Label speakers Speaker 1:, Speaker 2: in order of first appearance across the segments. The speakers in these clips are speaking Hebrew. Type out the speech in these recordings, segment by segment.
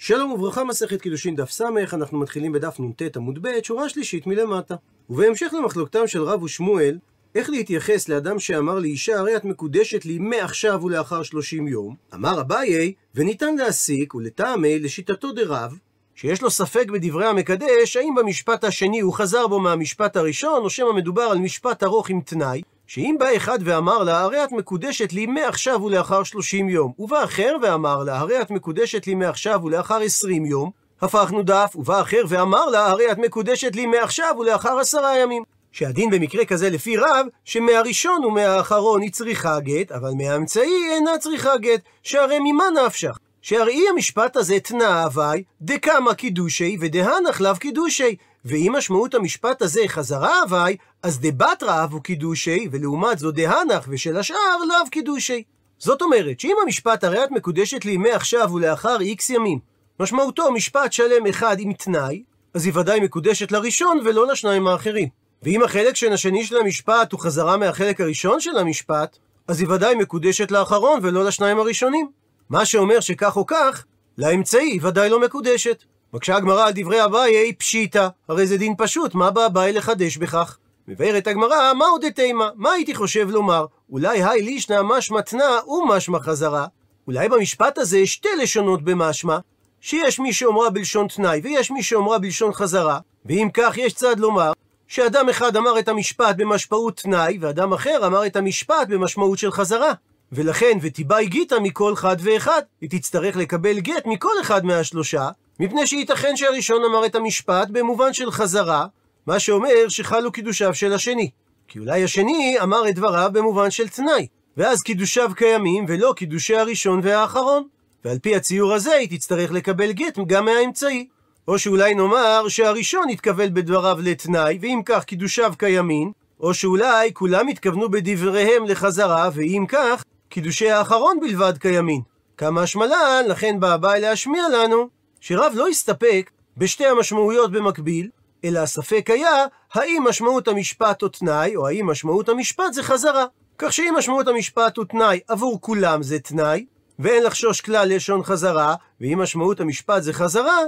Speaker 1: שלום וברכה, מסכת קידושין דף ס', אנחנו מתחילים בדף נ"ט עמוד ב', שורה שלישית מלמטה. ובהמשך למחלוקתם של רב ושמואל, איך להתייחס לאדם שאמר לאישה, הרי את מקודשת לי מעכשיו ולאחר שלושים יום, אמר אביי, וניתן להסיק, ולטעמי, לשיטתו דרב, שיש לו ספק בדברי המקדש, האם במשפט השני הוא חזר בו מהמשפט הראשון, או שמא מדובר על משפט ארוך עם תנאי, שאם בא אחד ואמר לה, הרי את מקודשת לי מעכשיו ולאחר שלושים יום, ובא אחר ואמר לה, הרי את מקודשת לי מעכשיו ולאחר עשרים יום, הפכנו דף, ובא אחר ואמר לה, הרי את מקודשת לי מעכשיו ולאחר עשרה ימים. שהדין במקרה כזה לפי רב, שמהראשון ומהאחרון היא צריכה גט, אבל מהאמצעי אינה צריכה גט, שהרי ממה נפשך? שהראי המשפט הזה תנא הווי, דקמא קידושי ודהנח לאו קידושי. ואם משמעות המשפט הזה חזרה הווי, אז דבת רב הוא קידושי, ולעומת זו דהנח ושל השאר לאו קידושי. זאת אומרת, שאם המשפט הרי את מקודשת לי מעכשיו ולאחר איקס ימים, משמעותו משפט שלם אחד עם תנאי, אז היא ודאי מקודשת לראשון ולא לשניים האחרים. ואם החלק של השני של המשפט הוא חזרה מהחלק הראשון של המשפט, אז היא ודאי מקודשת לאחרון ולא לשניים הראשונים. מה שאומר שכך או כך, לאמצעי היא ודאי לא מקודשת. מקשה הגמרא על דברי אביי פשיטא, הרי זה דין פשוט, מה בא אביי לחדש בכך? מבארת הגמרא, מה עוד תימא? מה הייתי חושב לומר? אולי היי לישנא משמע תנא ומשמע חזרה? אולי במשפט הזה שתי לשונות במשמע, שיש מי שאומרה בלשון תנאי ויש מי שאומרה בלשון חזרה, ואם כך יש צד לומר שאדם אחד אמר את המשפט במשמעות תנאי, ואדם אחר אמר את המשפט במשמעות של חזרה. ולכן, ותיבאי גיתא מכל חד ואחד, היא תצטרך לקבל גט מכל אחד מהשלושה, מפני שייתכן שהראשון אמר את המשפט במובן של חזרה, מה שאומר שחלו קידושיו של השני. כי אולי השני אמר את דבריו במובן של תנאי, ואז קידושיו קיימים ולא קידושי הראשון והאחרון. ועל פי הציור הזה היא תצטרך לקבל גט גם מהאמצעי. או שאולי נאמר שהראשון התכוון בדבריו לתנאי, ואם כך קידושיו קיימים, או שאולי כולם התכוונו בדבריהם לחזרה, ואם כך, קידושי האחרון בלבד קיימים. כמה השמלן, לכן בא הבא להשמיע לנו, שרב לא הסתפק בשתי המשמעויות במקביל, אלא הספק היה, האם משמעות המשפט הוא תנאי, או האם משמעות המשפט זה חזרה. כך שאם משמעות המשפט הוא תנאי, עבור כולם זה תנאי, ואין לחשוש כלל לשון חזרה, ואם משמעות המשפט זה חזרה,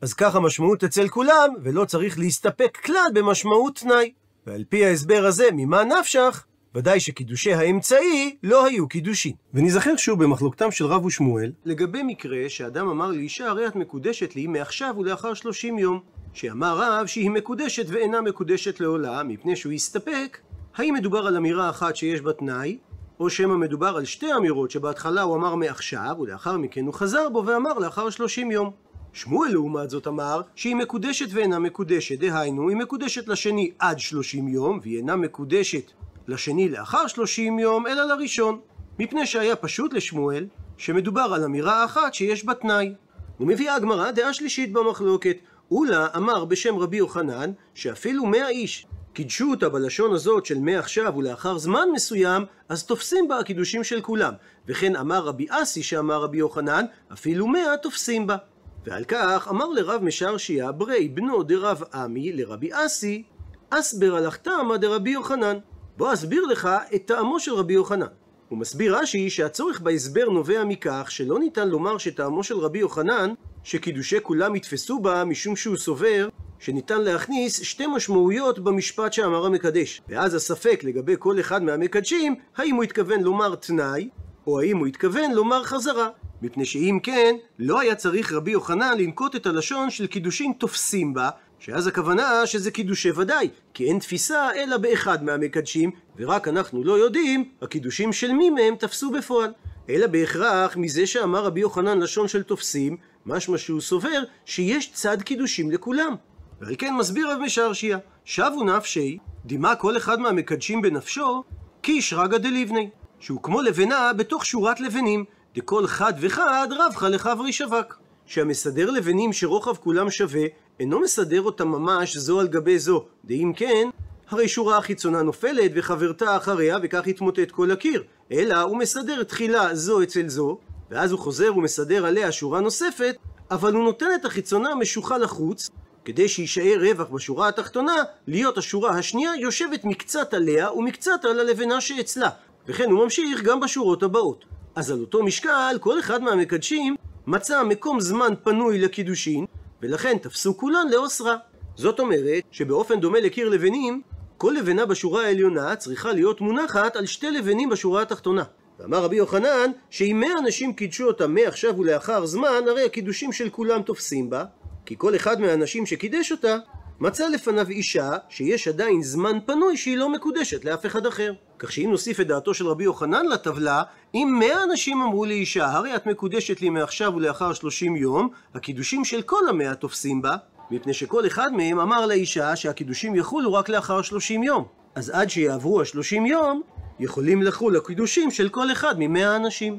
Speaker 1: אז כך המשמעות אצל כולם, ולא צריך להסתפק כלל במשמעות תנאי. ועל פי ההסבר הזה, ממה נפשך? ודאי שקידושי האמצעי לא היו קידושין. ונזכר שוב במחלוקתם של רב ושמואל, לגבי מקרה שאדם אמר לאישה, הרי את מקודשת לי מעכשיו ולאחר שלושים יום. שאמר רב שהיא מקודשת ואינה מקודשת לעולם, מפני שהוא הסתפק, האם מדובר על אמירה אחת שיש בה תנאי, או שמא מדובר על שתי אמירות שבהתחלה הוא אמר מעכשיו, ולאחר מכן הוא חזר בו ואמר לאחר שלושים יום. שמואל לעומת זאת אמר שהיא מקודשת ואינה מקודשת, דהיינו היא מקודשת לשני עד שלושים יום, והיא אינה מקודשת לשני לאחר שלושים יום, אלא לראשון. מפני שהיה פשוט לשמואל שמדובר על אמירה אחת שיש בה תנאי. ומביאה הגמרא דעה שלישית במחלוקת. אולה אמר בשם רבי יוחנן שאפילו מאה איש קידשו אותה בלשון הזאת של מעכשיו ולאחר זמן מסוים, אז תופסים בה הקידושים של כולם. וכן אמר רבי אסי שאמר רבי יוחנן, אפילו מאה תופסים בה. ועל כך אמר לרב משרשיה ברי בנו דרב עמי לרבי אסי, אסבר הלכתמה דרבי יוחנן. בוא אסביר לך את טעמו של רבי יוחנן. הוא מסביר רש"י שהצורך בהסבר נובע מכך שלא ניתן לומר שטעמו של רבי יוחנן שקידושי כולם יתפסו בה משום שהוא סובר שניתן להכניס שתי משמעויות במשפט שאמר המקדש. ואז הספק לגבי כל אחד מהמקדשים, האם הוא התכוון לומר תנאי, או האם הוא התכוון לומר חזרה. מפני שאם כן, לא היה צריך רבי יוחנן לנקוט את הלשון של קידושין תופסים בה, שאז הכוונה שזה קידושי ודאי, כי אין תפיסה אלא באחד מהמקדשים, ורק אנחנו לא יודעים, הקידושים של מי מהם תפסו בפועל. אלא בהכרח מזה שאמר רבי יוחנן לשון של תופסים, משמע שהוא סובר שיש צד קידושים לכולם. ועל כן מסביר רב משרשיה, שבו נפשי, דימה כל אחד מהמקדשים בנפשו, כאישרגא דליבני, שהוא כמו לבנה בתוך שורת לבנים, דכל חד וחד רבך לחברי שווק. שהמסדר לבנים שרוחב כולם שווה, אינו מסדר אותם ממש זו על גבי זו, דאם כן, הרי שורה החיצונה נופלת וחברתה אחריה וכך יתמוטט כל הקיר, אלא הוא מסדר תחילה זו אצל זו, ואז הוא חוזר ומסדר עליה שורה נוספת, אבל הוא נותן את החיצונה משוחה לחוץ, כדי שיישאר רווח בשורה התחתונה, להיות השורה השנייה יושבת מקצת עליה ומקצת על הלבנה שאצלה, וכן הוא ממשיך גם בשורות הבאות. אז על אותו משקל, כל אחד מהמקדשים מצא מקום זמן פנוי לקידושין, ולכן תפסו כולן לאוסרה. זאת אומרת שבאופן דומה לקיר לבנים, כל לבנה בשורה העליונה צריכה להיות מונחת על שתי לבנים בשורה התחתונה. ואמר רבי יוחנן, שאם מאה אנשים קידשו אותה מעכשיו ולאחר זמן, הרי הקידושים של כולם תופסים בה, כי כל אחד מהאנשים שקידש אותה, מצא לפניו אישה שיש עדיין זמן פנוי שהיא לא מקודשת לאף אחד אחר. כך שאם נוסיף את דעתו של רבי יוחנן לטבלה, אם מאה אנשים אמרו לאישה, הרי את מקודשת לי מעכשיו ולאחר שלושים יום, הקידושים של כל המאה תופסים בה, מפני שכל אחד מהם אמר לאישה שהקידושים יחולו רק לאחר שלושים יום. אז עד שיעברו השלושים יום, יכולים לחול הקידושים של כל אחד ממאה אנשים.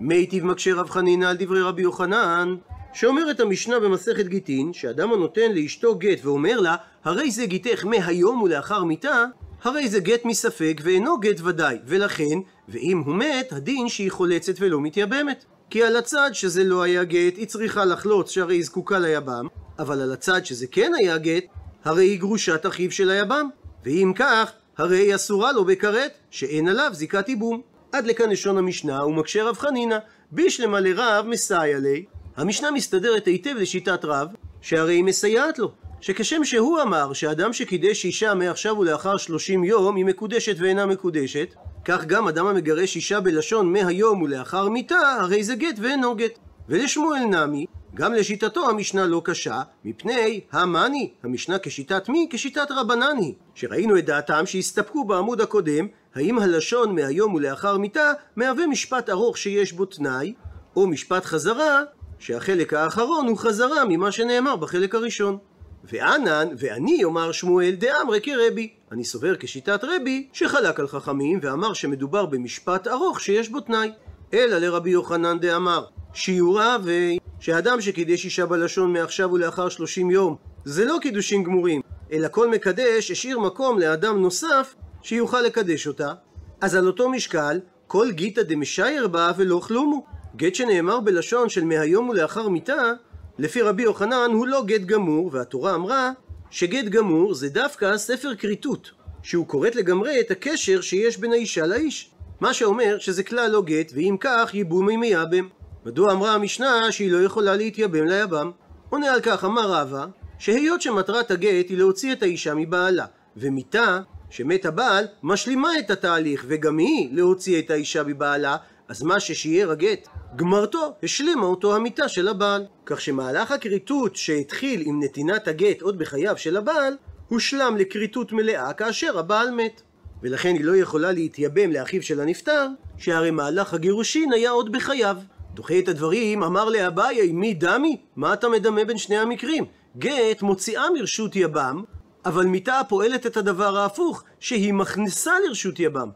Speaker 1: מיטיב מקשה רב חנינא על דברי רבי יוחנן, שאומרת המשנה במסכת גיטין, שאדם הנותן לאשתו גט ואומר לה, הרי זה גיתך מהיום ולאחר מיתה, הרי זה גט מספק ואינו גט ודאי, ולכן, ואם הוא מת, הדין שהיא חולצת ולא מתייבמת. כי על הצד שזה לא היה גט, היא צריכה לחלוץ שהרי היא זקוקה ליבם, אבל על הצד שזה כן היה גט, הרי היא גרושת אחיו של היבם. ואם כך, הרי היא אסורה לו בכרת, שאין עליו זיקת ייבום. עד לכאן לשון המשנה, ומקשה רב חנינא, בישלמה לרב מסייע לי. המשנה מסתדרת היטב לשיטת רב, שהרי היא מסייעת לו. שכשם שהוא אמר שאדם שקידש אישה מעכשיו ולאחר שלושים יום היא מקודשת ואינה מקודשת, כך גם אדם המגרש אישה בלשון מהיום ולאחר מיתה, הרי זה גט ואינו גט. ולשמואל נמי, גם לשיטתו המשנה לא קשה, מפני המאני, המשנה כשיטת מי? כשיטת רבנן היא. שראינו את דעתם שהסתפקו בעמוד הקודם, האם הלשון מהיום ולאחר מיתה מהווה משפט ארוך שיש בו תנאי, או משפט חזרה, שהחלק האחרון הוא חזרה ממה שנאמר בחלק הראשון. וענן, ואני יאמר שמואל דאמרי כרבי. אני סובר כשיטת רבי, שחלק על חכמים ואמר שמדובר במשפט ארוך שיש בו תנאי. אלא לרבי יוחנן דאמר, שיעור אהבי, שאדם שקידש אישה בלשון מעכשיו ולאחר שלושים יום, זה לא קידושים גמורים, אלא כל מקדש השאיר מקום לאדם נוסף שיוכל לקדש אותה. אז על אותו משקל, כל גיתא דמשייר בה ולא כלומו. גט שנאמר בלשון של מהיום ולאחר מיתה, לפי רבי יוחנן הוא לא גט גמור, והתורה אמרה שגט גמור זה דווקא ספר כריתות, שהוא כורת לגמרי את הקשר שיש בין האישה לאיש. מה שאומר שזה כלל לא גט, ואם כך ייבום מייבם. מדוע אמרה המשנה שהיא לא יכולה להתייבם ליבם? עונה על כך אמר רבא, שהיות שמטרת הגט היא להוציא את האישה מבעלה, ומיתה, שמת הבעל, משלימה את התהליך, וגם היא להוציא את האישה מבעלה, אז מה ששיער הגט גמרתו, השלימה אותו המיתה של הבעל. כך שמהלך הכריתות שהתחיל עם נתינת הגט עוד בחייו של הבעל, הושלם לכריתות מלאה כאשר הבעל מת. ולכן היא לא יכולה להתייבם לאחיו של הנפטר, שהרי מהלך הגירושין היה עוד בחייו. דוחה את הדברים, אמר לאביי, מי דמי? מה אתה מדמה בין שני המקרים? גט מוציאה מרשות יבם, אבל מיתה פועלת את הדבר ההפוך, שהיא מכניסה לרשות יבם.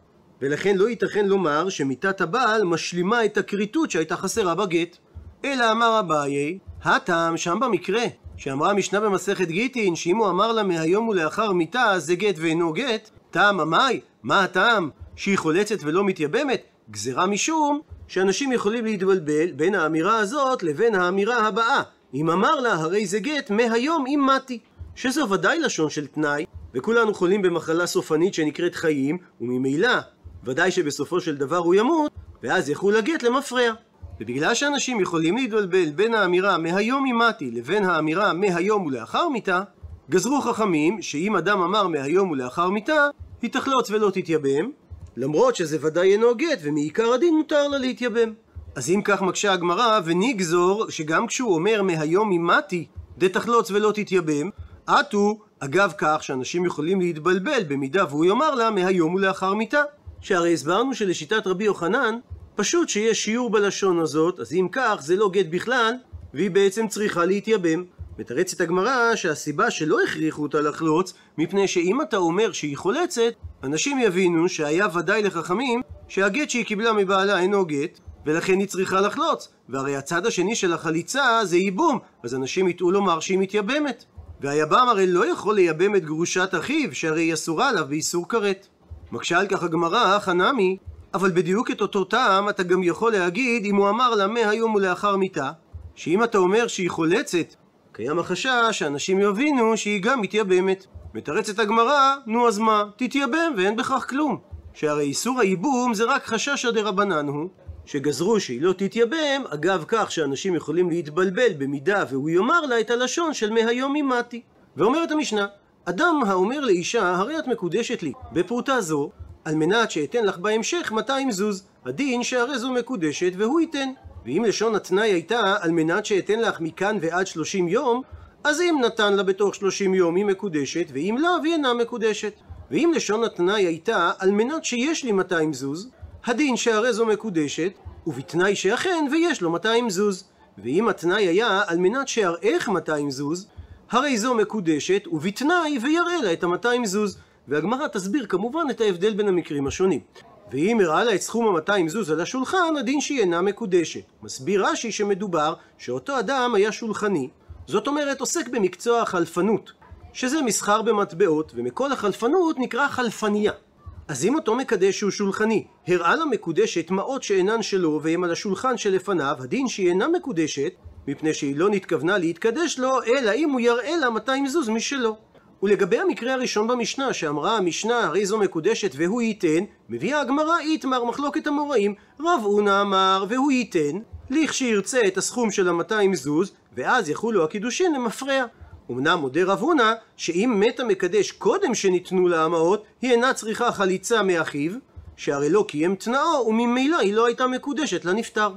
Speaker 1: ולכן לא ייתכן לומר שמיתת הבעל משלימה את הכריתות שהייתה חסרה בגט. אלא אמר אביי, הטעם שם במקרה, שאמרה המשנה במסכת גיטין, שאם הוא אמר לה מהיום ולאחר מיתה זה גט ואינו גט, טעם עמי, מה הטעם? שהיא חולצת ולא מתייבמת? גזירה משום שאנשים יכולים להתבלבל בין האמירה הזאת לבין האמירה הבאה. אם אמר לה הרי זה גט מהיום אם מתי. שזו ודאי לשון של תנאי, וכולנו חולים במחלה סופנית שנקראת חיים, וממילא ודאי שבסופו של דבר הוא ימות, ואז יחול הגט למפרע. ובגלל שאנשים יכולים להתבלבל בין האמירה מהיום אימתי לבין האמירה מהיום ולאחר מיתה, גזרו חכמים שאם אדם אמר מהיום ולאחר מיתה, היא תחלוץ ולא תתייבם, למרות שזה ודאי אינו גט ומעיקר הדין מותר לה להתייבם. אז אם כך מקשה הגמרא, ונגזור שגם כשהוא אומר מהיום אימתי, דתחלוץ ולא תתייבם, עטו אגב כך שאנשים יכולים להתבלבל במידה והוא יאמר לה מהיום ולאחר מיתה. שהרי הסברנו שלשיטת רבי יוחנן, פשוט שיש שיעור בלשון הזאת, אז אם כך זה לא גט בכלל, והיא בעצם צריכה להתייבם. מתרצת הגמרא שהסיבה שלא הכריחו אותה לחלוץ, מפני שאם אתה אומר שהיא חולצת, אנשים יבינו שהיה ודאי לחכמים שהגט שהיא קיבלה מבעלה אינו גט, ולכן היא צריכה לחלוץ. והרי הצד השני של החליצה זה ייבום, אז אנשים יטעו לומר שהיא מתייבמת. והיבם הרי לא יכול לייבם את גרושת אחיו, שהרי היא אסורה עליו באיסור כרת. מקשה על כך הגמרא, חנמי, אבל בדיוק את אותו טעם אתה גם יכול להגיד אם הוא אמר לה מהיום ולאחר מיתה, שאם אתה אומר שהיא חולצת, קיים החשש שאנשים יבינו שהיא גם מתייבמת. מתרצת הגמרא, נו אז מה, תתייבם ואין בכך כלום. שהרי איסור הייבום זה רק חששא דרבנן הוא, שגזרו שהיא לא תתייבם, אגב כך שאנשים יכולים להתבלבל במידה והוא יאמר לה את הלשון של מהיום אימתי. ואומרת המשנה, אדם האומר לאישה, הרי את מקודשת לי, בפרוטה זו, על מנת שאתן לך בהמשך 200 זוז. הדין שהרי זו מקודשת והוא ייתן. ואם לשון התנאי הייתה על מנת שאתן לך מכאן ועד 30 יום, אז אם נתן לה בתוך 30 יום היא מקודשת, ואם לא, והיא אינה מקודשת. ואם לשון התנאי הייתה על מנת שיש לי 200 זוז, הדין שהרי זו מקודשת, ובתנאי שאכן ויש לו 200 זוז. ואם התנאי היה על מנת שאראך 200 זוז, הרי זו מקודשת, ובתנאי ויראה לה את ה-200 זוז. והגמרא תסביר כמובן את ההבדל בין המקרים השונים. ואם הראה לה את סכום ה-200 זוז על השולחן, הדין שהיא אינה מקודשת. מסביר רש"י שמדובר שאותו אדם היה שולחני, זאת אומרת עוסק במקצוע החלפנות, שזה מסחר במטבעות, ומכל החלפנות נקרא חלפניה. אז אם אותו מקדש שהוא שולחני הראה מקודשת מעות שאינן שלו והם על השולחן שלפניו, הדין שהיא אינה מקודשת, מפני שהיא לא נתכוונה להתקדש לו, אלא אם הוא יראה לה 200 זוז משלו. ולגבי המקרה הראשון במשנה, שאמרה המשנה הרי זו מקודשת והוא ייתן, מביאה הגמרא איתמר מחלוקת המוראים, רב אונה אמר והוא ייתן, לכשירצה את הסכום של ה-200 זוז, ואז יחולו הקידושין למפרע. אמנם מודה רב הונא שאם מת המקדש קודם שניתנו לה המעות, היא אינה צריכה חליצה מאחיו, שהרי לא קיים תנאו, וממילא היא לא הייתה מקודשת לנפטר.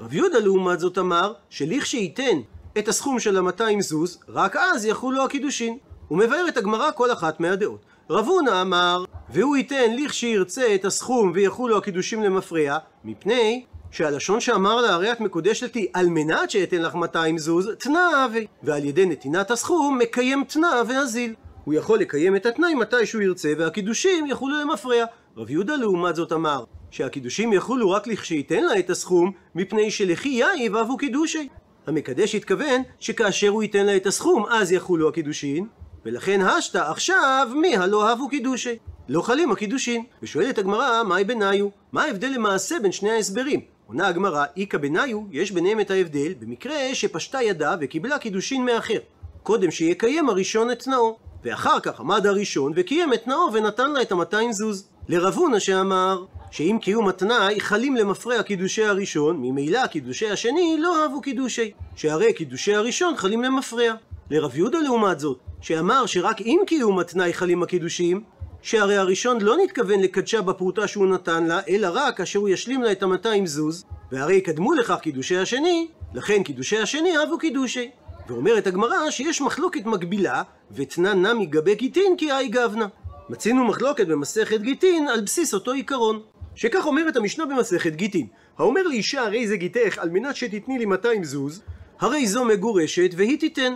Speaker 1: רב יהודה לעומת זאת אמר, שלכשייתן את הסכום של ה-200 זוז, רק אז יחולו הקידושין. הוא מבאר את הגמרא כל אחת מהדעות. רב הונא אמר, והוא ייתן לכשירצה את הסכום ויחולו הקידושים למפרע, מפני שהלשון שאמר לה הרי את מקודשת לי על מנת שאתן לך 200 זוז, תנא אבי, ועל ידי נתינת הסכום מקיים תנא ואזיל. הוא יכול לקיים את התנאי מתי שהוא ירצה, והקידושים יחולו למפרע. רב יהודה לעומת זאת אמר, שהקידושים יחולו רק לכשייתן לה את הסכום, מפני שלכי יאיב אבו קידושי. המקדש התכוון שכאשר הוא ייתן לה את הסכום, אז יחולו הקידושין, ולכן השתא עכשיו מי הלא אהבו קידושי. לא חלים הקידושין. ושואלת הגמרא, מהי בניו? מה ההבדל למעשה בין שני ההסברים? עונה הגמרא, איכא בניו, יש ביניהם את ההבדל במקרה שפשטה ידה וקיבלה קידושין מאחר. קודם שיקיים הראשון את תנאו, ואחר כך עמד הראשון וקיים את תנאו ונתן לה את המאתיים זוז. לרב הונא שאמר, שאם קיום התנאי חלים למפרע קידושי הראשון, ממילא קידושי השני לא אהבו קידושי, שהרי קידושי הראשון חלים למפרע. לרב יהודה לעומת זאת, שאמר שרק עם קיום התנאי חלים הקידושים, שהרי הראשון לא נתכוון לקדשה בפרוטה שהוא נתן לה, אלא רק כאשר הוא ישלים לה את המאתיים זוז, והרי יקדמו לכך קידושי השני, לכן קידושי השני אהבו קידושי. ואומרת הגמרא שיש מחלוקת מקבילה, ותנא נמי גבי גיטין כי אי גבנה. מצינו מחלוקת במסכת גיטין על בסיס אותו עיקרון. שכך אומרת המשנה במסכת גיטין, האומר לאישה הרי זה גיתך על מנת שתתני לי 200 זוז, הרי זו מגורשת והיא תיתן.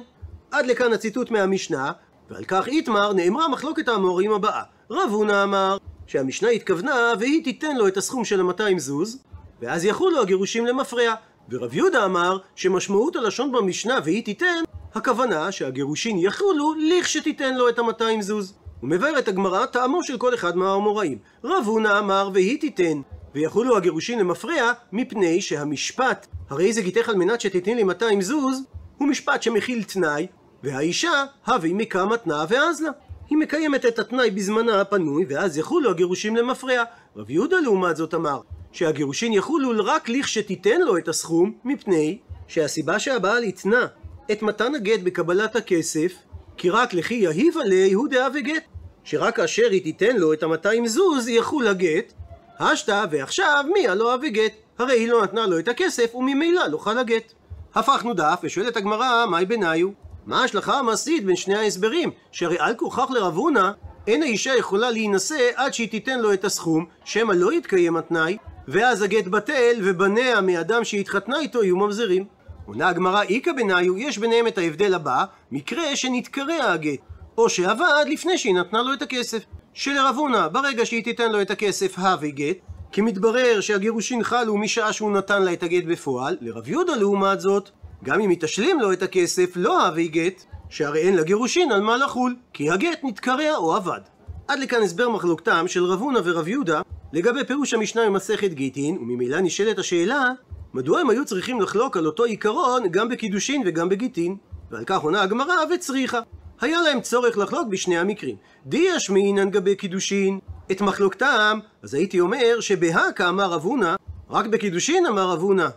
Speaker 1: עד לכאן הציטוט מהמשנה, ועל כך איתמר נאמרה מחלוקת האמוראים הבאה. רב הונא אמר שהמשנה התכוונה והיא תיתן לו את הסכום של ה-200 זוז, ואז יחולו הגירושים למפרע. ורב יהודה אמר שמשמעות הלשון במשנה והיא תיתן, הכוונה שהגירושין יחולו לכשתיתן לו את ה-200 זוז. ומבארת הגמרא טעמו של כל אחד מהאמוראים. רב הונא אמר והיא תיתן, ויחולו הגירושין למפרע, מפני שהמשפט, הרי זה גיתך על מנת שתתני לי 200 זוז, הוא משפט שמכיל תנאי, והאישה, הווי מקרא מתנה ואז לה. היא מקיימת את התנאי בזמנה הפנוי, ואז יחולו הגירושים למפרע. רב יהודה לעומת זאת אמר, שהגירושין יחולו רק לכשתיתן לו את הסכום, מפני שהסיבה שהבעל התנה את מתן הגט בקבלת הכסף, כי רק לכי יהיב עליה הוא דעה וגט. שרק כאשר היא תיתן לו את המאתיים זוז, יחול הגט. השתא, ועכשיו מי הלא אבי גט? הרי היא לא נתנה לו את הכסף, וממילא לא חל הגט. הפכנו דף, ושואלת הגמרא, מהי ביניו? מה ההשלכה המעשית בין שני ההסברים? שהרי על כוכך לרב הונא, אין האישה יכולה להינשא עד שהיא תיתן לו את הסכום, שמא לא יתקיים התנאי, ואז הגט בטל, ובניה מאדם שהתחתנה איתו יהיו ממזרים. עונה הגמרא איכא בניו, יש ביניהם את ההבדל הבא, מקרה שנתקרע הגט, או שעבד לפני שהיא נתנה לו את הכסף. שלרב הונא, ברגע שהיא תיתן לו את הכסף, הווי גט, כי מתברר שהגירושין חלו משעה שהוא נתן לה את הגט בפועל, לרב יהודה לעומת זאת, גם אם היא תשלים לו את הכסף, לא הווי גט, שהרי אין לגירושין על מה לחול, כי הגט נתקרע או אבד. עד לכאן הסבר מחלוקתם של רב הונא ורב יהודה לגבי פירוש המשנה במסכת גיטין, וממילא נשאלת השאלה, מדוע הם היו צריכים לחלוק על אותו עיקרון גם בקידושין וגם בגיטין? ועל כך עונה הגמרא וצריכה. היה להם צורך לחלוק בשני המקרים. די ישמעינן גבי קידושין, את מחלוקתם, אז הייתי אומר שבהא כאמר רב הונא, רק בקידושין אמר רב הונא,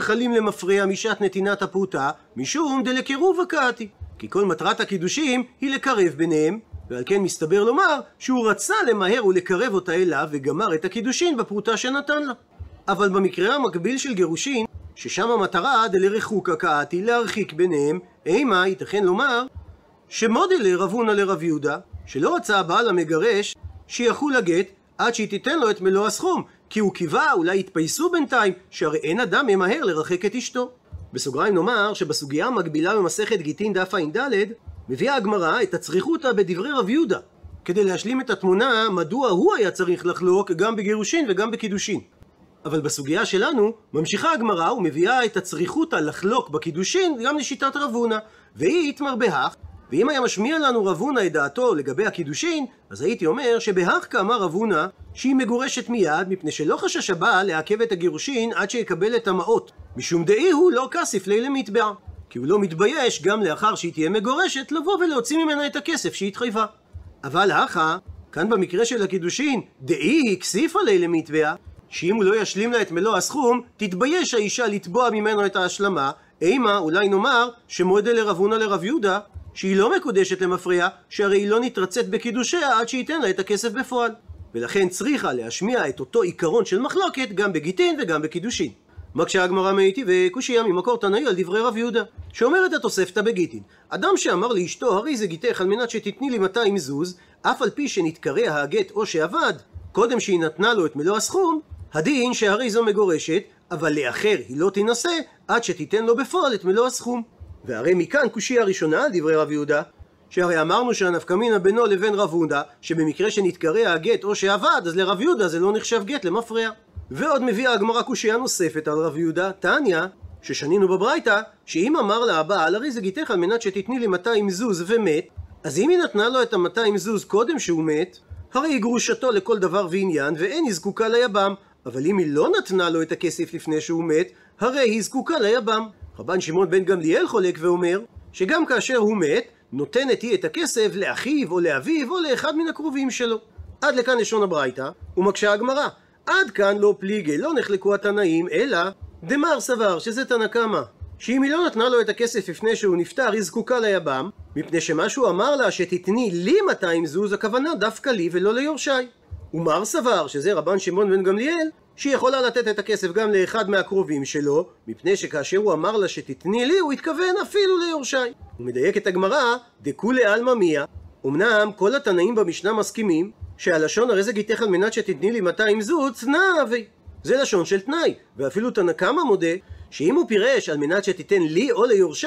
Speaker 1: חלים למפרע משעת נתינת הפרוטה, משום דלקירוב הקעתי. כי כל מטרת הקידושים היא לקרב ביניהם, ועל כן מסתבר לומר שהוא רצה למהר ולקרב אותה אליו וגמר את הקידושין בפרוטה שנתן לה. אבל במקרה המקביל של גירושין, ששם המטרה דלרחוקה קעתי להרחיק ביניהם, אימה ייתכן לומר שמודה לרב הונא לרב יהודה, שלא רצה הבעל המגרש שיחול הגט עד שהיא תיתן לו את מלוא הסכום, כי הוא קיווה, אולי יתפייסו בינתיים, שהרי אין אדם ממהר לרחק את אשתו. בסוגריים נאמר שבסוגיה המקבילה במסכת גיטין דף ע"ד, מביאה הגמרא את הצריכותא בדברי רב יהודה, כדי להשלים את התמונה מדוע הוא היה צריך לחלוק גם בגירושין וגם בקידושין. אבל בסוגיה שלנו, ממשיכה הגמרא ומביאה את הצריכותא לחלוק בקידושין גם לשיטת רב הונא, והיא איתמר בהך, ואם היה משמיע לנו רב הונא את דעתו לגבי הקידושין, אז הייתי אומר שבהך כאמר רב הונא שהיא מגורשת מיד, מפני שלא חשש הבעל לעכב את הגירושין עד שיקבל את המעות, משום דאי הוא לא כסף לילה מטבע. כי הוא לא מתבייש גם לאחר שהיא תהיה מגורשת לבוא ולהוציא ממנה את הכסף שהתחייבה. אבל הכה, כאן במקרה של הקידושין, דאי הכסיפה לילה מטבע, שאם הוא לא ישלים לה את מלוא הסכום, תתבייש האישה לתבוע ממנו את ההשלמה, אימה, אולי נאמר, שמועדה לרב לרב יהודה, שהיא לא מקודשת למפרע, שהרי היא לא נתרצת בקידושיה עד שייתן לה את הכסף בפועל. ולכן צריכה להשמיע את אותו עיקרון של מחלוקת גם בגיטין וגם בקידושין. מקשה הגמרא מאיתי וקושייה ממקור תנאי על דברי רב יהודה, שאומרת התוספתא בגיטין, אדם שאמר לאשתו הרי זה גיתך על מנת שתתני לי 200 זוז, אף על פי שנתקרע הגט או שאבד, קודם שהיא נתנה לו את מלוא הסכום, הדין שהרי זו מגורשת, אבל לאחר היא לא תינשא עד שתיתן לו בפועל את מלוא הסכום. והרי מכאן קושייה ראשונה על דברי רב יהודה, שהרי אמרנו שהנפקמינה בינו לבין רב הונדה, שבמקרה שנתקרע הגט או שאבד, אז לרב יהודה זה לא נחשב גט למפרע. ועוד מביאה הגמרא קושייה נוספת על רב יהודה, תניא, ששנינו בברייתא, שאם אמר לה הבעל, הרי זה גיתך על מנת שתתני לי 200 זוז ומת, אז אם היא נתנה לו את ה-200 זוז קודם שהוא מת, הרי היא גרושתו לכל דבר ועניין, ואין היא זקוקה ליבם. אבל אם היא לא נתנה לו את הכסף לפני שהוא מת, הרי היא זקוקה ליבם. רבן שמעון בן גמליאל חולק ואומר, שגם כאשר הוא מת, נותנת היא את הכסף לאחיו או לאביו או לאחד מן הקרובים שלו. עד לכאן לשון הברייתא, ומקשה הגמרא. עד כאן לא פליגי, לא נחלקו התנאים, אלא דמר סבר, שזה תנא קמא. שאם היא לא נתנה לו את הכסף לפני שהוא נפטר, היא זקוקה ליבם, מפני שמה שהוא אמר לה שתתני לי 200 זוז, הכוונה דווקא לי ולא ליורשי. ומר סבר, שזה רבן שמעון בן גמליאל, שהיא יכולה לתת את הכסף גם לאחד מהקרובים שלו, מפני שכאשר הוא אמר לה שתתני לי, הוא התכוון אפילו ליורשי. הוא מדייק את הגמרא, דכולי עלמא מיה. אמנם כל התנאים במשנה מסכימים שהלשון הרי זה גיתך על מנת שתתני לי 200 זוץ, נאווי. זה לשון של תנאי, ואפילו תנא קמא מודה שאם הוא פירש על מנת שתיתן לי או ליורשי,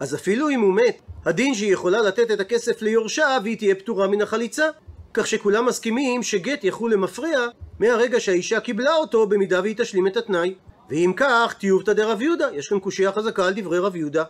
Speaker 1: אז אפילו אם הוא מת, הדין שהיא יכולה לתת את הכסף ליורשה והיא תהיה פטורה מן החליצה. כך שכולם מסכימים שגט יחול למפרע מהרגע שהאישה קיבלה אותו במידה והיא תשלים את התנאי. ואם כך, טיובתא דרב יהודה, יש כאן קושייה חזקה על דברי רב יהודה.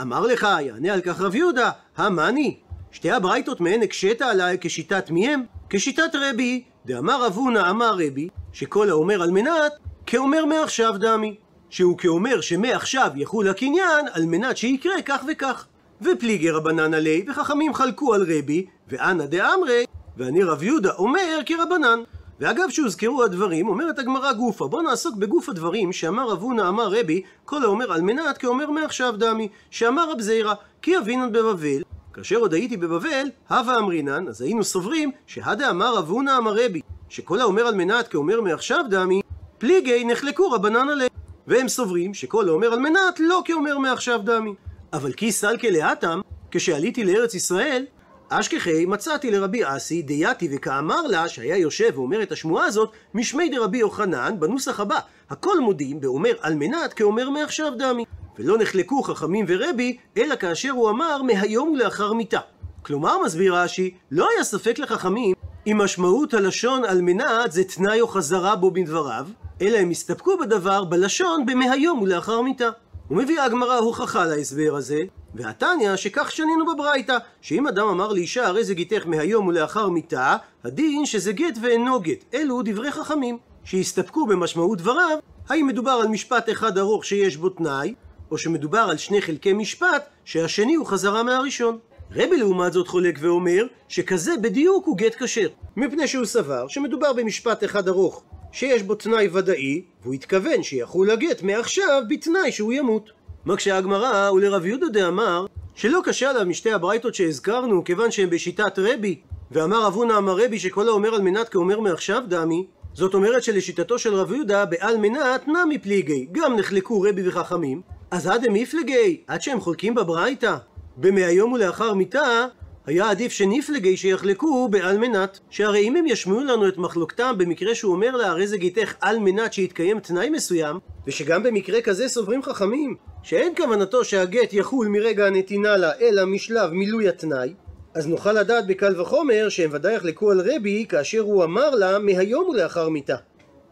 Speaker 1: אמר לך, יענה על כך רב יהודה, המאני? שתי הברייתות מהן הקשית עליי כשיטת מי הם? כשיטת רבי, דאמר רב הונא אמר רבי, שכל האומר על מנת, כאומר מעכשיו דמי. שהוא כאומר שמעכשיו יחול הקניין על מנת שיקרה כך וכך. ופליגי רבנן עלי, וחכמים חלקו על רבי, ואנא דאמרי, ואני רב יהודה אומר כרבנן. ואגב שהוזכרו הדברים, אומרת הגמרא גופה, בוא נעסוק בגוף הדברים שאמר רב הונא אמר רבי, כל האומר על מנת כאומר מעכשיו דמי, שאמר רב זיירא, כי אבינן בבבל, כאשר עוד הייתי בבבל, הווה אמרינן, אז היינו סוברים שהדה אמר רב הונא אמר רבי, שכל האומר על מנת כאומר מעכשיו דמי, פליגי נחלקו רבנן עלי. והם סוברים שכל האומר על מנת לא כאומר מעכשיו דמי. אבל כי סלקה לאטם, כשעליתי לארץ ישראל, אשכחי מצאתי לרבי אסי דייתי וכאמר לה שהיה יושב ואומר את השמועה הזאת משמי דרבי יוחנן בנוסח הבא הכל מודים באומר על מנת כאומר מעכשיו דמי ולא נחלקו חכמים ורבי אלא כאשר הוא אמר מהיום ולאחר מיתה כלומר מסביר רש"י לא היה ספק לחכמים אם משמעות הלשון על מנת זה תנאי או חזרה בו בדבריו אלא הם הסתפקו בדבר בלשון במהיום ולאחר מיתה ומביאה הגמרא הוכחה להסבר הזה והתניא שכך שנינו בברייתא, שאם אדם אמר לאישה הרי זה גיתך מהיום ולאחר מיתה, הדין שזה גט ואינו גט. אלו דברי חכמים, שהסתפקו במשמעות דבריו, האם מדובר על משפט אחד ארוך שיש בו תנאי, או שמדובר על שני חלקי משפט, שהשני הוא חזרה מהראשון. רבי לעומת זאת חולק ואומר, שכזה בדיוק הוא גט כשר, מפני שהוא סבר שמדובר במשפט אחד ארוך, שיש בו תנאי ודאי, והוא התכוון שיחול הגט מעכשיו בתנאי שהוא ימות. מקשה הגמרא, ולרב יהודה דאמר, שלא קשה עליו משתי הברייתות שהזכרנו, כיוון שהם בשיטת רבי, ואמר אבונה אמר רבי שכל האומר על מנת כאומר מעכשיו דמי, זאת אומרת שלשיטתו של רב יהודה, בעל מנת נמי פליגי, גם נחלקו רבי וחכמים, אז עד הם מפלגי, עד שהם חולקים בברייתא, במהיום ולאחר מיתה, היה עדיף שנפלגי שיחלקו בעל מנת. שהרי אם הם ישמיעו לנו את מחלוקתם במקרה שהוא אומר לה הרי זה גיתך על מנת שיתקיים תנאי מסוים, ושגם במקרה כזה סוברים חכמים, שאין כוונתו שהגט יחול מרגע הנתינה לה, אלא משלב מילוי התנאי, אז נוכל לדעת בקל וחומר שהם ודאי יחלקו על רבי כאשר הוא אמר לה מהיום ולאחר מיתה.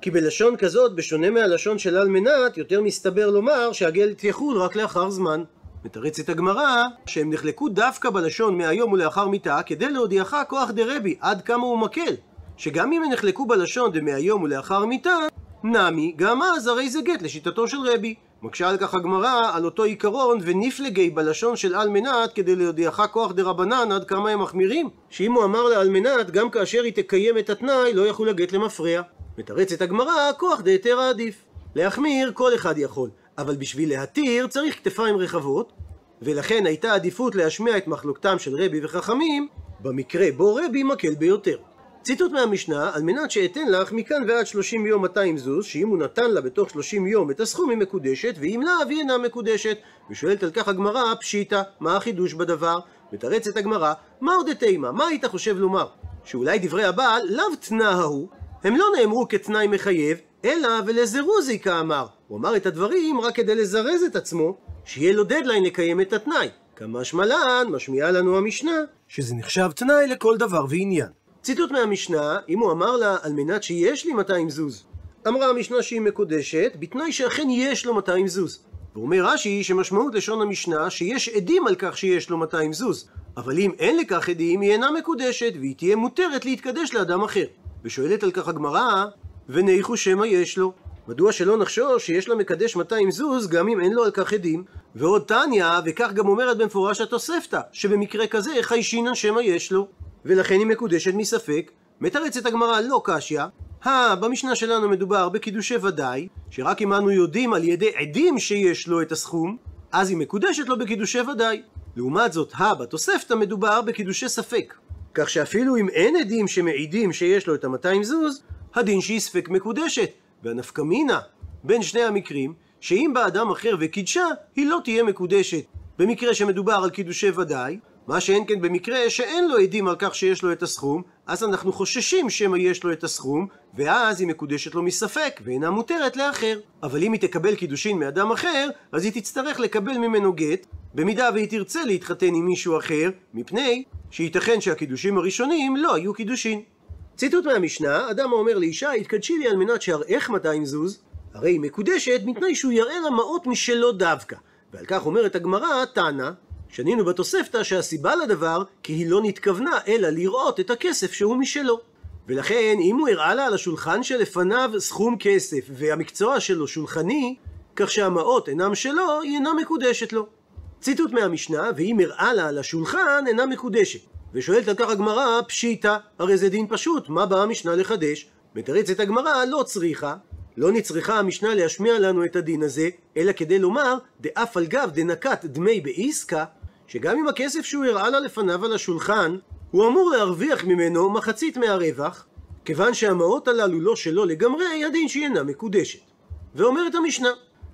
Speaker 1: כי בלשון כזאת, בשונה מהלשון של על מנת, יותר מסתבר לומר שהגט יחול רק לאחר זמן. מתרצת הגמרא שהם נחלקו דווקא בלשון מהיום ולאחר מיתה כדי להודיעך כוח דרבי עד כמה הוא מקל. שגם אם הם נחלקו בלשון דמהיום ולאחר מיתה נמי גם אז הרי זה גט לשיטתו של רבי. מקשה על כך הגמרא על אותו עיקרון ונפלגי בלשון של על מנת כדי להודיעך כוח דרבנן עד כמה הם מחמירים. שאם הוא אמר לה על מנת גם כאשר היא תקיים את התנאי לא יחול הגט למפרע. מתרצת הגמרא כוח דהיתר עדיף להחמיר כל אחד יכול אבל בשביל להתיר צריך כתפיים רחבות, ולכן הייתה עדיפות להשמיע את מחלוקתם של רבי וחכמים, במקרה בו רבי מקל ביותר. ציטוט מהמשנה, על מנת שאתן לך מכאן ועד 30 יום 200 זוז, שאם הוא נתן לה בתוך 30 יום את הסכום היא מקודשת, ואם לאו היא אינה מקודשת. ושואלת על כך הגמרא, פשיטא, מה החידוש בדבר? מתרצת הגמרא, מה עוד תימא? מה היית חושב לומר? שאולי דברי הבעל לאו תנא ההוא, הם לא נאמרו כתנאי מחייב, אלא ולזרוזי כאמר. הוא אמר את הדברים רק כדי לזרז את עצמו, שיהיה לו דדליין לקיים את התנאי. כמשמע לן, משמיעה לנו המשנה, שזה נחשב תנאי לכל דבר ועניין. ציטוט מהמשנה, אם הוא אמר לה, על מנת שיש לי 200 זוז. אמרה המשנה שהיא מקודשת, בתנאי שאכן יש לו 200 זוז. ואומר רש"י שמשמעות לשון המשנה שיש עדים על כך שיש לו 200 זוז. אבל אם אין לכך עדים, היא אינה מקודשת, והיא תהיה מותרת להתקדש לאדם אחר. ושואלת על כך הגמרא, וניחו שמא יש לו. מדוע שלא נחשוש שיש למקדש 200 זוז גם אם אין לו על כך עדים? ועוד תניא, וכך גם אומרת במפורש התוספתא, שבמקרה כזה חיישינן שמא יש לו, ולכן היא מקודשת מספק. מתרצת הגמרא לא קשיא, הא, במשנה שלנו מדובר בקידושי ודאי, שרק אם אנו יודעים על ידי עדים שיש לו את הסכום, אז היא מקודשת לו בקידושי ודאי. לעומת זאת, הא, בתוספתא מדובר בקידושי ספק. כך שאפילו אם אין עדים שמעידים שיש לו את ה-200 זוז, הדין שהיא ספק מקודשת, והנפקמינה בין שני המקרים, שאם בא אדם אחר וקידשה, היא לא תהיה מקודשת. במקרה שמדובר על קידושי ודאי, מה שאין כן במקרה שאין לו עדים על כך שיש לו את הסכום, אז אנחנו חוששים שמא יש לו את הסכום, ואז היא מקודשת לו מספק, ואינה מותרת לאחר. אבל אם היא תקבל קידושין מאדם אחר, אז היא תצטרך לקבל ממנו גט, במידה והיא תרצה להתחתן עם מישהו אחר, מפני שייתכן שהקידושים הראשונים לא היו קידושין. ציטוט מהמשנה, אדם האומר לאישה, התקדשי לי על מנת שאראך 200 זוז, הרי היא מקודשת מפני שהוא יראה לה מעות משלו דווקא. ועל כך אומרת הגמרא, תנא, שנינו בתוספתא שהסיבה לדבר, כי היא לא נתכוונה אלא לראות את הכסף שהוא משלו. ולכן, אם הוא הראה לה על השולחן שלפניו סכום כסף, והמקצוע שלו שולחני, כך שהמעות אינם שלו, היא אינה מקודשת לו. ציטוט מהמשנה, ואם הראה לה על השולחן, אינה מקודשת. ושואלת על כך הגמרא, פשיטא, הרי זה דין פשוט, מה באה המשנה לחדש? מתרצת הגמרא, לא צריכה. לא נצריכה המשנה להשמיע לנו את הדין הזה, אלא כדי לומר, דאף על גב דנקת דמי בעסקה, שגם אם הכסף שהוא הראה לה לפניו על השולחן, הוא אמור להרוויח ממנו מחצית מהרווח, כיוון שהמעות הללו לא שלו לגמרי, הדין שהיא אינה מקודשת. ואומרת המשנה,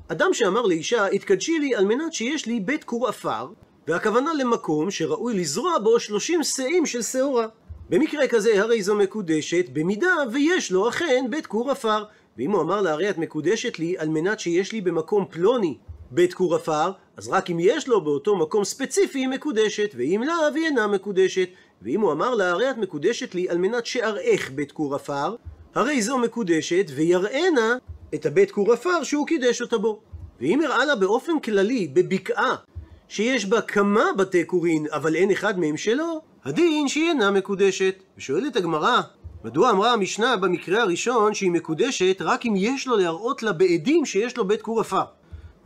Speaker 1: אדם שאמר לאישה, התקדשי לי על מנת שיש לי בית כור עפר, והכוונה למקום שראוי לזרוע בו 30 שאים של שעורה. במקרה כזה הרי זו מקודשת, במידה ויש לו אכן בית כור עפר. ואם הוא אמר לה הרי את מקודשת לי על מנת שיש לי במקום פלוני בית כור עפר, אז רק אם יש לו באותו מקום ספציפי היא מקודשת, ואם לאו היא אינה מקודשת. ואם הוא אמר לה הרי את מקודשת לי על מנת שאראך בית כור עפר, הרי זו מקודשת ויראנה את הבית כור עפר שהוא קידש אותה בו. ואם הראה לה באופן כללי, בבקעה, שיש בה כמה בתי קורין, אבל אין אחד מהם שלו, הדין שהיא אינה מקודשת. ושואלת הגמרא, מדוע אמרה המשנה במקרה הראשון שהיא מקודשת רק אם יש לו להראות לה בעדים שיש לו בית כור עפר?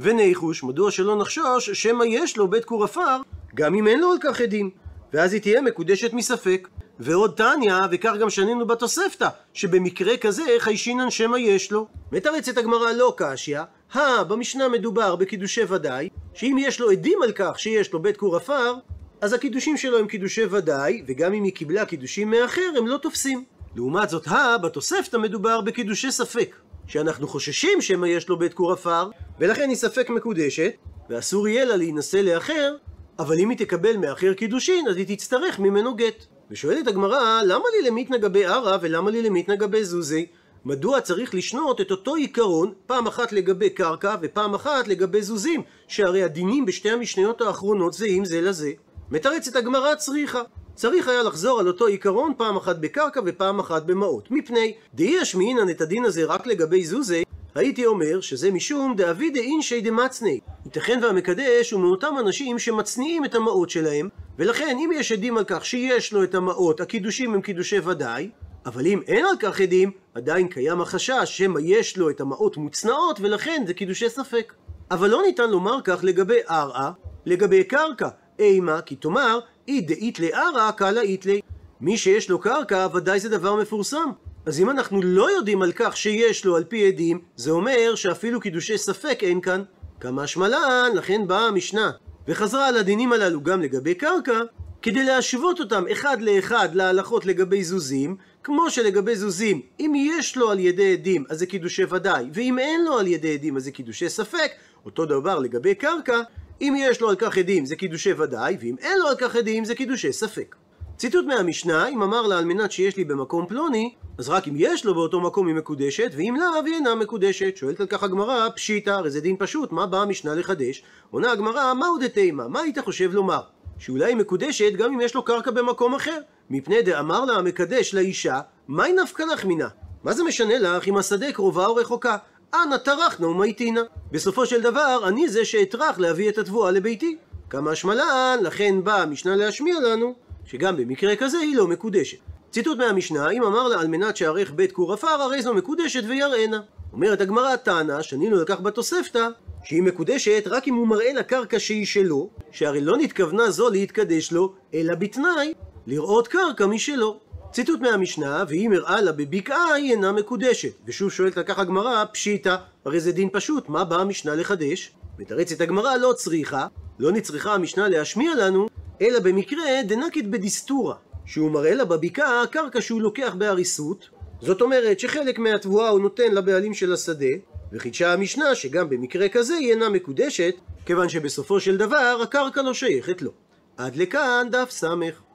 Speaker 1: וניחוש, מדוע שלא נחשוש שמא יש לו בית כור עפר, גם אם אין לו על כך עדים, ואז היא תהיה מקודשת מספק. ועוד תניא, וכך גם שנינו בתוספתא, שבמקרה כזה חיישינן שמא יש לו. מתרצת הגמרא לא קשיא, הא, במשנה מדובר בקידושי ודאי, שאם יש לו עדים על כך שיש לו בית כור עפר, אז הקידושים שלו הם קידושי ודאי, וגם אם היא קיבלה קידושים מאחר, הם לא תופסים. לעומת זאת, הא, בתוספתא מדובר בקידושי ספק, שאנחנו חוששים שמא יש לו בית כור עפר, ולכן היא ספק מקודשת, ואסור יהיה לה להינשא לאחר, אבל אם היא תקבל מאחר קידושין, אז היא תצטרך ממנו גט. ושואלת הגמרא, למה לי למיתנא גבי ערא ולמה לי למיתנא גבי זוזי? מדוע צריך לשנות את אותו עיקרון פעם אחת לגבי קרקע ופעם אחת לגבי זוזים, שהרי הדינים בשתי המשניות האחרונות זהים זה לזה? מתרצת הגמרא צריכה. צריך היה לחזור על אותו עיקרון פעם אחת בקרקע ופעם אחת במעות. מפני דאי ישמעינן את הדין הזה רק לגבי זוזי, הייתי אומר שזה משום דאבי דאינשי דמצני. ייתכן והמקדש הוא מאותם אנשים שמצניעים את המעות שלהם, ולכן אם יש עדים על כך שיש לו את המעות, הקידושים הם קידושי ודאי, אבל אם אין על כך עדים, עדיין קיים החשש שמא יש לו את המעות מוצנעות, ולכן זה קידושי ספק. אבל לא ניתן לומר כך לגבי ערעה, לגבי קרקע. אימה, כי תאמר, אי דאית לערא קלה איתלי. מי שיש לו קרקע, ודאי זה דבר מפורסם. אז אם אנחנו לא יודעים על כך שיש לו על פי עדים, זה אומר שאפילו קידושי ספק אין כאן. כמה שמלן, לכן באה המשנה, וחזרה על הדינים הללו גם לגבי קרקע, כדי להשוות אותם אחד לאחד להלכות לגבי זוזים, כמו שלגבי זוזים, אם יש לו על ידי עדים, אז זה קידושי ודאי, ואם אין לו על ידי עדים, אז זה קידושי ספק, אותו דבר לגבי קרקע, אם יש לו על כך עדים זה קידושי ודאי, ואם אין לו על כך עדים זה קידושי ספק. ציטוט מהמשנה, אם אמר לה על מנת שיש לי במקום פלוני, אז רק אם יש לו באותו מקום היא מקודשת, ואם לאו היא אינה מקודשת. שואלת על כך הגמרא, פשיטא, הרי זה דין פשוט, מה באה המשנה לחדש? עונה הגמרא, מהו דתימה? מה היית חושב לומר? שאולי היא מקודשת גם אם יש לו קרקע במקום אחר. מפני דאמר לה המקדש לאישה, מהי נפקא לך מינה? מה זה משנה לך אם השדה קרובה או רחוקה? אנא טרחנה ומייטינה. בסופו של דבר, אני זה שאטרח להביא את התבואה לביתי. כמה שמלן, לכן באה המשנה להשמיע לנו, שגם במקרה כזה היא לא מקודשת. ציטוט מהמשנה, אם אמר לה על מנת שערך בית כור עפר, הרי זו מקודשת ויראנה. אומרת הגמרא תנא, שנינו לקח בתוספתא, שהיא מקודשת רק אם הוא מראה לקרקע שהיא שלו, שהרי לא נתכוונה זו להתקדש לו, אלא בתנאי לראות קרקע משלו. ציטוט מהמשנה, ואם הראה לה בבקעה היא אינה מקודשת. ושוב שואלת לקח הגמרא, פשיטא, הרי זה דין פשוט, מה באה המשנה לחדש? מתרצת הגמרא לא צריכה, לא נצריכה המשנה להשמיע לנו, אלא במקרה דנקית בדיסטורה, שהוא מראה לה בבקעה קרקע שהוא לוקח בהריסות, זאת אומרת שחלק מהתבואה הוא נותן לבעלים של השדה, וחידשה המשנה שגם במקרה כזה היא אינה מקודשת, כיוון שבסופו של דבר הקרקע לא שייכת לו. עד לכאן דף סמך.